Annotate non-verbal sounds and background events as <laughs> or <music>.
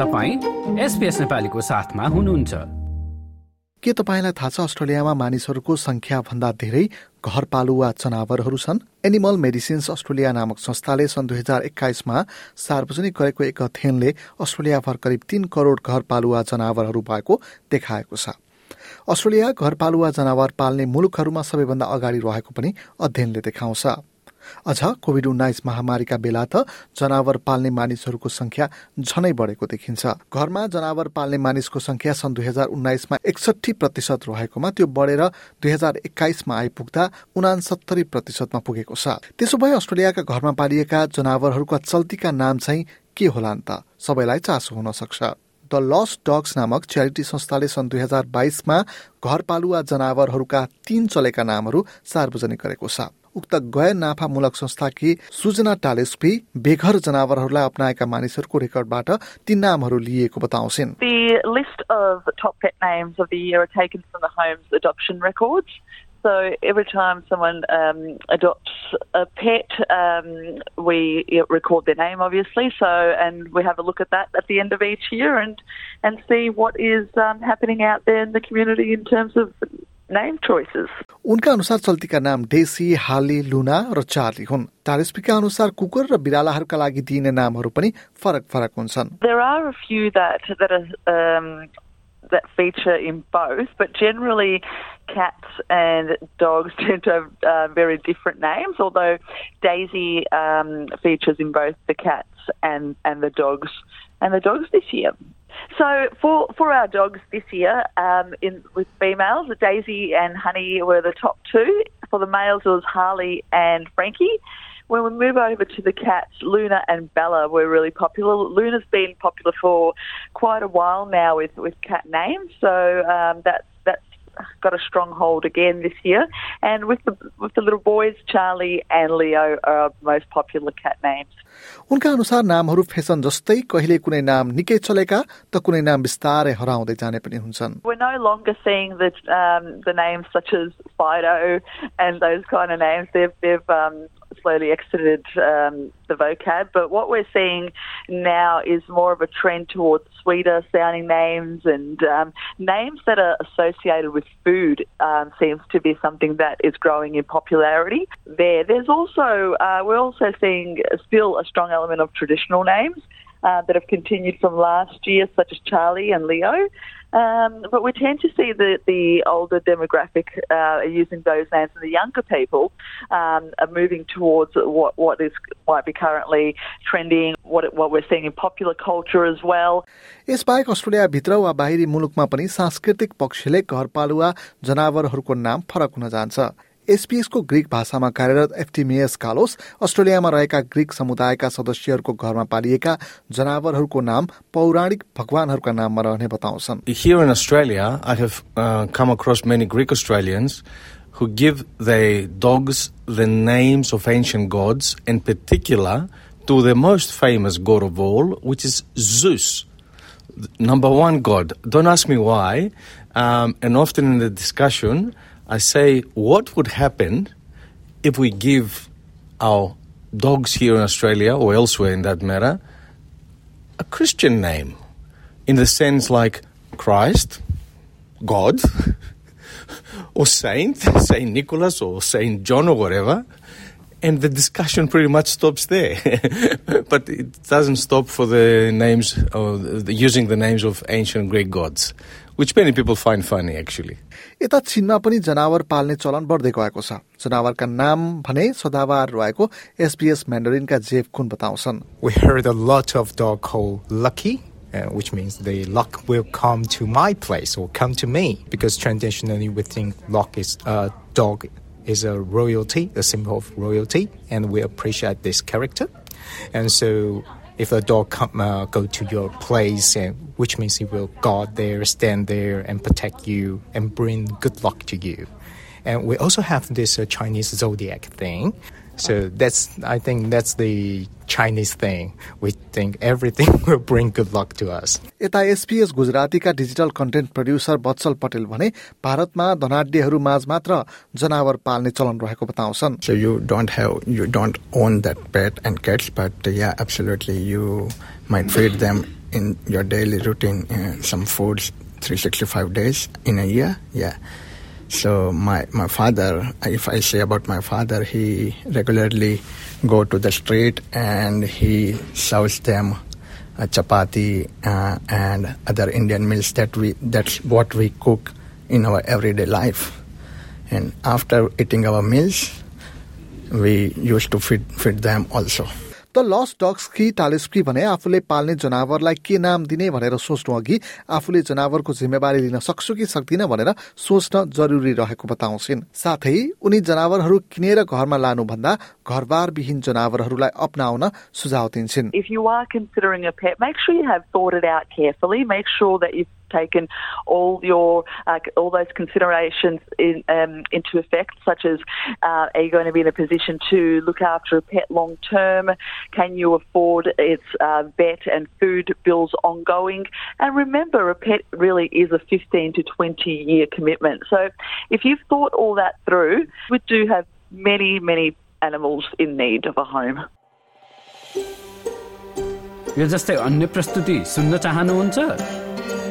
तपाईँ एसपिएस नेपालीको साथमा हुनुहुन्छ। के तपाईँलाई थाहा छ अस्ट्रेलियामा मानिसहरूको भन्दा धेरै घरपालुवा जनावरहरू छन्? एनिमल मेडिसिन्स अस्ट्रेलिया नामक संस्थाले सन् दुई हजार एक्काइसमा सार्वजनिक गरेको एक अध्ययनले अस्ट्रेलियाभर करिब तीन करोड घरपालुवा जनावरहरू भएको देखाएको छ। अस्ट्रेलिया घरपालुवा जनावर पाल्ने मुलुकहरूमा सबैभन्दा अगाडि रहेको पनि अध्ययनले देखाउँछ। अझ कोविड उन्नाइस महामारीका बेला त जनावर पाल्ने मानिसहरूको संख्या झनै बढेको देखिन्छ। घरमा जनावर पाल्ने मानिसको संख्या सन् दुई हजार उन्नाइसमा एकसठी प्रतिशत रहेकोमा त्यो बढेर दुई हजार एक्काइसमा आइपुग्दा उनासत्तरी प्रतिशतमा पुगेको छ। त्यसो भए अस्ट्रेलियाका घरमा पालिएका जनावरहरूका चल्तीका नाम चाहिँ के होला त? सबैलाई चासो हुन सक्छ। द लस्ट डग्स नामक च्यारिटी संस्थाले सन् दुई हजार बाइसमा घरपालुवा जनावरहरूका तीन चलेका नामहरू सार्वजनिक गरेको छ। उक्त गैर नाफामूलक संस्थाकी सुजना टालेस्पी बेघर जनावरहरूलाई अप्नाएका मानिसहरूको रेकर्डबाट ती नामहरू लिएको बताउँछिन् The list of top pet names of the year are taken from the Home's adoption records. So every time someone um, adopts a pet, um, we record their name, obviously. So and we have a look at that at the end of each year and and see what is um, happening out there in the community in terms of name choices. उनका अनुसार चल्तीका नाम deci हाली लुना र Charlie हुन् टारेस्पीका अनुसार कुकुर र बिरालाहरूका लागि दिइने नामहरू पनि फरक फरक हुन्छन् There are a few that that are um, that feature in both, but generally cats and dogs <laughs> tend to have uh, very different names. Although Daisy um, features in both the cats and and the dogs and the dogs this year. So for for our dogs this year, um, in with females, Daisy and Honey were the top two. For the males, it was Harley and Frankie. When we move over to the cats, Luna and Bella were really popular. Luna's been popular for quite a while now with, with cat names, so um, that's that's got a strong hold again this year. And with the with the little boys, Charlie and Leo are our most popular cat names. उनका अनुसार नामहरू fashion जस्तै कहिले कुनै नाम निकै चलेका त कुनै नाम बिस्तारै हराउँदै जाने पनि हुन्छन् We're no longer seeing the um, the names such as Fido and those kind of names. They've they've um, slowly exited um, the vocab. But what we're seeing now is more of a trend towards sweeter sounding names and um, names that are associated with food um, seems to be something that is growing in popularity. There, there's also uh, we're also seeing still a strong element of traditional names Uh, that have continued from last year, such as Charlie and Leo. Um, but we tend to see the, the older demographic uh, using those names, and the younger people um, are moving towards what, what is might be currently trending, what, what we're seeing in popular culture as well. यसबाहेक अस्ट्रेलियाभित्र वा बाहिरी मुलुकमा पनि सांस्कृतिक पक्षले घरपालुवा जनावरहरूको नाम फरक हुन जान्छ एसपीएसको ग्रिक भाषामा कार्यरत एफटिमिएस कालोस अस्ट्रेलियामा रहेका ग्रिक समुदायका सदस्यहरूको घरमा पालिएका जनावरहरूको नाम पौराणिक भगवानहरूका नाममा रहने बताउँछन् Here in Australia, I have uh, come across many Greek Australians who give their dogs the names of ancient gods, in particular to the most famous god of all, which is Zeus, number one god. Don't ask me why. Um, and often in I say, what would happen if we give our dogs here in Australia or elsewhere in that matter a Christian name? In the sense like Christ, God, <laughs> or Saint, <laughs> Saint Nicholas or Saint John or whatever, and the discussion pretty much stops there. <laughs> but it doesn't stop for the names or the, using the names of ancient Greek gods, which many people find funny actually. यता चीनमा पनि जनावर पाल्ने चलन बढ्दै गएको छ जनावरका नाम भने सदाबार रहेको एसपीएस म्यान्डरिनका जेफ खुन बताउँछन् We heard a lot of dog called Lucky, uh, which means the luck will come to my place or come to me because traditionally we think luck is a uh, dog is a royalty, a symbol of royalty, and we appreciate this character. And so if a dog come uh, go to your place, and which means he will guard there, stand there, and protect you, and bring good luck to you. And we also have this uh, Chinese zodiac thing. So that's I think that's the Chinese thing. We think everything <laughs> will bring good luck to us. यता SPS गुजरातीका digital content producer Batsal Patel भने भारतमा धनाढ्यहरू माझ मात्र जनावर पाल्ने चलन रहेको बताउँछन् So you don't have you don't own that pet and cats, but uh, yeah, absolutely you might feed them in your daily routine uh, some foods 365 days in a year. Yeah. So my my father, if I say about my father, he regularly go to the street and he serves them uh, chapati uh, and other Indian meals that we that's what we cook in our everyday life. And after eating our meals, we used to feed feed them also. The last dogs कि टालिस्की भने आफूले पाल्ने जनावरलाई के नाम दिने भनेर सोच्नु अघि आफूले जनावरको जिम्मेवारी लिन सक्छु कि सक्दिन भनेर सोच्न जरुरी रहेको बताउँछिन्। साथै उनी जनावरहरू किनेर घरमा लानुभन्दा घरबारविहीन जनावरहरूलाई अप्नाउन सुझाव दिन्छन्। If you are considering a pet, make sure you have thought it out carefully. Make sure that you've taken all your uh, all those considerations in, um, into effect, such as uh, are you going to be in a position to look after a pet long term? Can you afford its uh, vet and food bills ongoing? And remember, a pet really is a 15 to 20 year commitment. So if you've thought all that through, we do have many, many animals in need of a home. यो जस्तै अन्य प्रस्तुति सुन्न चाहनुहुन्छ